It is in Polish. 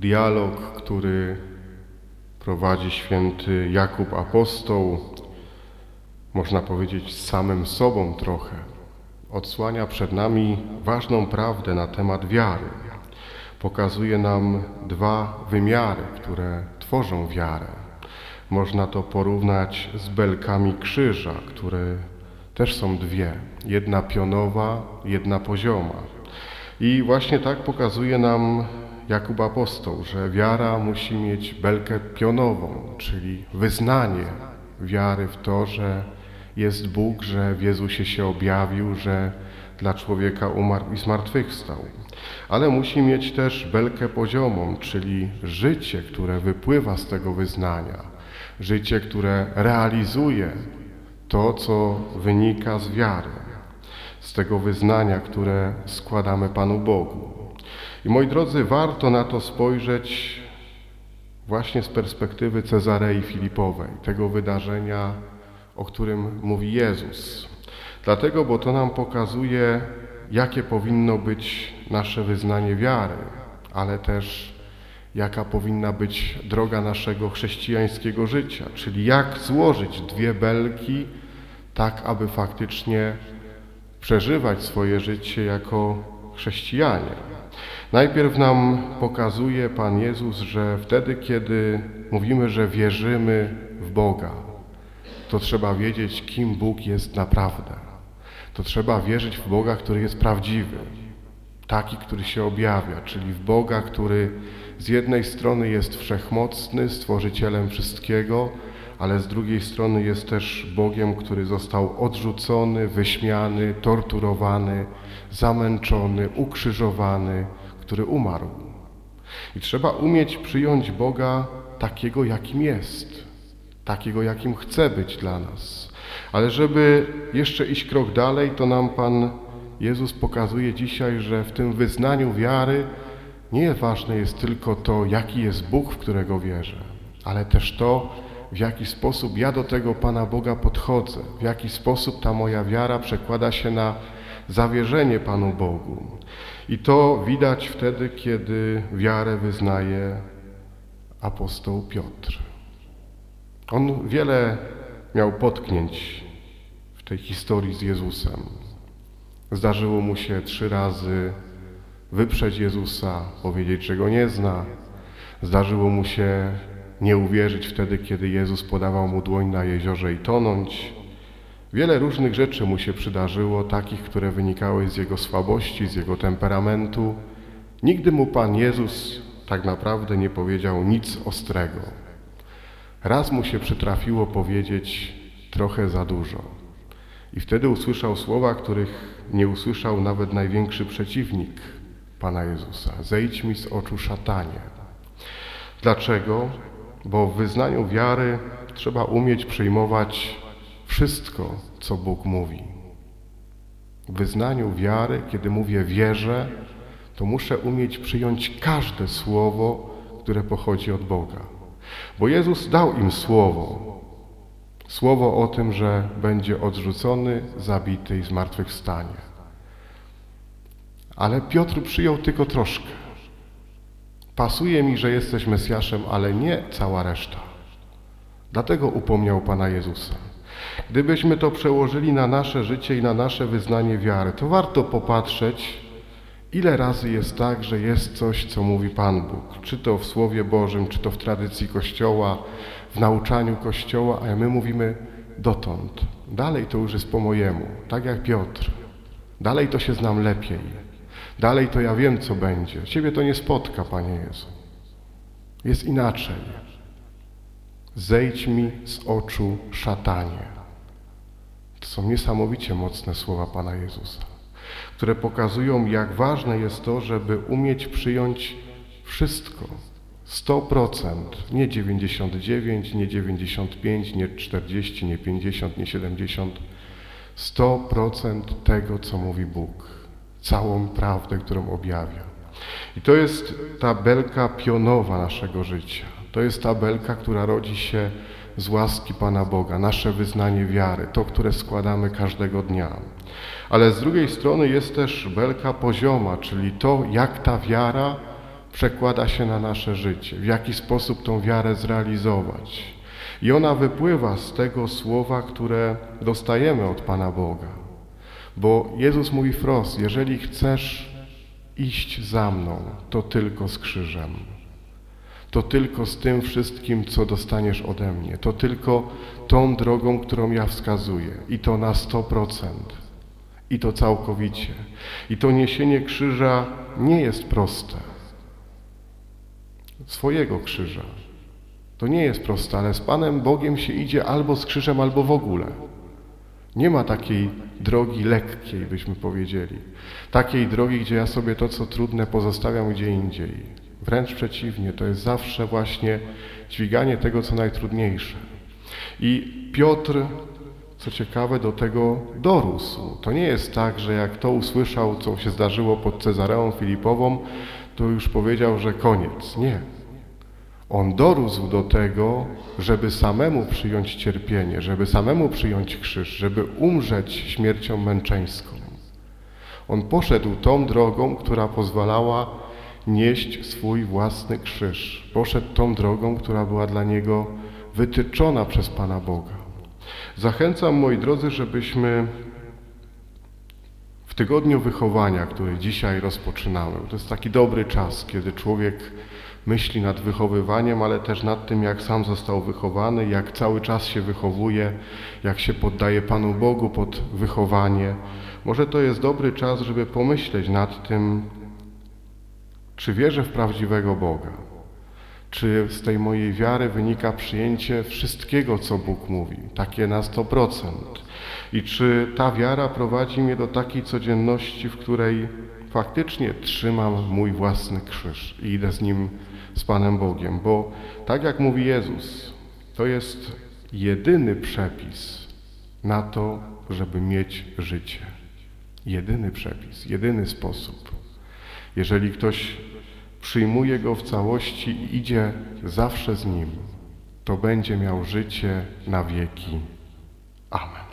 dialog, który prowadzi święty Jakub Apostoł, można powiedzieć z samym sobą trochę, odsłania przed nami ważną prawdę na temat wiary. Pokazuje nam dwa wymiary, które tworzą wiarę. Można to porównać z belkami krzyża, które też są dwie. Jedna pionowa, jedna pozioma. I właśnie tak pokazuje nam Jakub Apostoł, że wiara musi mieć belkę pionową, czyli wyznanie wiary w to, że jest Bóg, że w Jezusie się objawił, że dla człowieka umarł i zmartwychwstał. Ale musi mieć też belkę poziomą, czyli życie, które wypływa z tego wyznania, życie, które realizuje to, co wynika z wiary, z tego wyznania, które składamy Panu Bogu. I moi drodzy, warto na to spojrzeć właśnie z perspektywy Cezarei Filipowej, tego wydarzenia, o którym mówi Jezus. Dlatego, bo to nam pokazuje, jakie powinno być nasze wyznanie wiary, ale też jaka powinna być droga naszego chrześcijańskiego życia, czyli jak złożyć dwie belki, tak aby faktycznie przeżywać swoje życie jako chrześcijanie. Najpierw nam pokazuje Pan Jezus, że wtedy, kiedy mówimy, że wierzymy w Boga, to trzeba wiedzieć, kim Bóg jest naprawdę. To trzeba wierzyć w Boga, który jest prawdziwy, taki, który się objawia, czyli w Boga, który z jednej strony jest wszechmocny, stworzycielem wszystkiego, ale z drugiej strony jest też Bogiem, który został odrzucony, wyśmiany, torturowany, zamęczony, ukrzyżowany, który umarł. I trzeba umieć przyjąć Boga takiego, jakim jest, takiego, jakim chce być dla nas. Ale żeby jeszcze iść krok dalej, to nam Pan Jezus pokazuje dzisiaj, że w tym wyznaniu wiary nie ważne jest tylko to, jaki jest Bóg, w którego wierzę, ale też to, w jaki sposób ja do tego Pana Boga podchodzę, w jaki sposób ta moja wiara przekłada się na zawierzenie Panu Bogu. I to widać wtedy, kiedy wiarę wyznaje apostoł Piotr. On wiele miał potknięć w tej historii z Jezusem. Zdarzyło mu się trzy razy wyprzeć Jezusa, powiedzieć, że go nie zna. Zdarzyło mu się nie uwierzyć wtedy, kiedy Jezus podawał mu dłoń na jeziorze i tonąć. Wiele różnych rzeczy mu się przydarzyło, takich, które wynikały z jego słabości, z jego temperamentu. Nigdy mu Pan Jezus tak naprawdę nie powiedział nic ostrego. Raz mu się przytrafiło powiedzieć trochę za dużo. I wtedy usłyszał słowa, których nie usłyszał nawet największy przeciwnik Pana Jezusa. Zejdź mi z oczu szatanie. Dlaczego? Bo w wyznaniu wiary trzeba umieć przyjmować wszystko, co Bóg mówi. W wyznaniu wiary, kiedy mówię wierzę, to muszę umieć przyjąć każde słowo, które pochodzi od Boga. Bo Jezus dał im słowo. Słowo o tym, że będzie odrzucony, zabity i zmartwychwstanie. Ale Piotr przyjął tylko troszkę. Pasuje mi, że jesteś Mesjaszem, ale nie cała reszta. Dlatego upomniał Pana Jezusa. Gdybyśmy to przełożyli na nasze życie i na nasze wyznanie wiary, to warto popatrzeć, ile razy jest tak, że jest coś, co mówi Pan Bóg. Czy to w Słowie Bożym, czy to w tradycji Kościoła, w nauczaniu Kościoła, a my mówimy dotąd. Dalej to już jest po mojemu, tak jak Piotr. Dalej to się znam lepiej. Dalej to ja wiem, co będzie. Ciebie to nie spotka, Panie Jezu. Jest inaczej. Zejdź mi z oczu szatanie. To są niesamowicie mocne słowa Pana Jezusa, które pokazują, jak ważne jest to, żeby umieć przyjąć wszystko. 100%, nie 99, nie 95, nie 40, nie 50, nie 70. 100% tego, co mówi Bóg. Całą prawdę, którą objawia. I to jest ta belka pionowa naszego życia. To jest ta belka, która rodzi się z łaski Pana Boga, nasze wyznanie wiary, to, które składamy każdego dnia. Ale z drugiej strony jest też belka pozioma, czyli to, jak ta wiara przekłada się na nasze życie, w jaki sposób tą wiarę zrealizować. I ona wypływa z tego słowa, które dostajemy od Pana Boga. Bo Jezus mówi wprost, jeżeli chcesz iść za mną, to tylko z krzyżem. To tylko z tym wszystkim, co dostaniesz ode mnie. To tylko tą drogą, którą ja wskazuję. I to na 100%. I to całkowicie. I to niesienie krzyża nie jest proste. Swojego krzyża. To nie jest proste, ale z Panem Bogiem się idzie albo z krzyżem, albo w ogóle. Nie ma takiej drogi lekkiej, byśmy powiedzieli. Takiej drogi, gdzie ja sobie to, co trudne, pozostawiam gdzie indziej. Wręcz przeciwnie, to jest zawsze właśnie dźwiganie tego, co najtrudniejsze. I Piotr, co ciekawe, do tego dorósł. To nie jest tak, że jak to usłyszał, co się zdarzyło pod Cezareą Filipową, to już powiedział, że koniec. Nie. On dorósł do tego, żeby samemu przyjąć cierpienie, żeby samemu przyjąć krzyż, żeby umrzeć śmiercią męczeńską. On poszedł tą drogą, która pozwalała nieść swój własny krzyż. Poszedł tą drogą, która była dla niego wytyczona przez Pana Boga. Zachęcam, moi drodzy, żebyśmy w tygodniu wychowania, który dzisiaj rozpoczynamy, to jest taki dobry czas, kiedy człowiek myśli nad wychowywaniem, ale też nad tym, jak sam został wychowany, jak cały czas się wychowuje, jak się poddaje Panu Bogu pod wychowanie. Może to jest dobry czas, żeby pomyśleć nad tym, czy wierzę w prawdziwego Boga? Czy z tej mojej wiary wynika przyjęcie wszystkiego, co Bóg mówi, takie na 100%? I czy ta wiara prowadzi mnie do takiej codzienności, w której faktycznie trzymam mój własny krzyż i idę z nim, z Panem Bogiem? Bo tak jak mówi Jezus, to jest jedyny przepis na to, żeby mieć życie. Jedyny przepis, jedyny sposób. Jeżeli ktoś przyjmuje go w całości i idzie zawsze z nim, to będzie miał życie na wieki. Amen.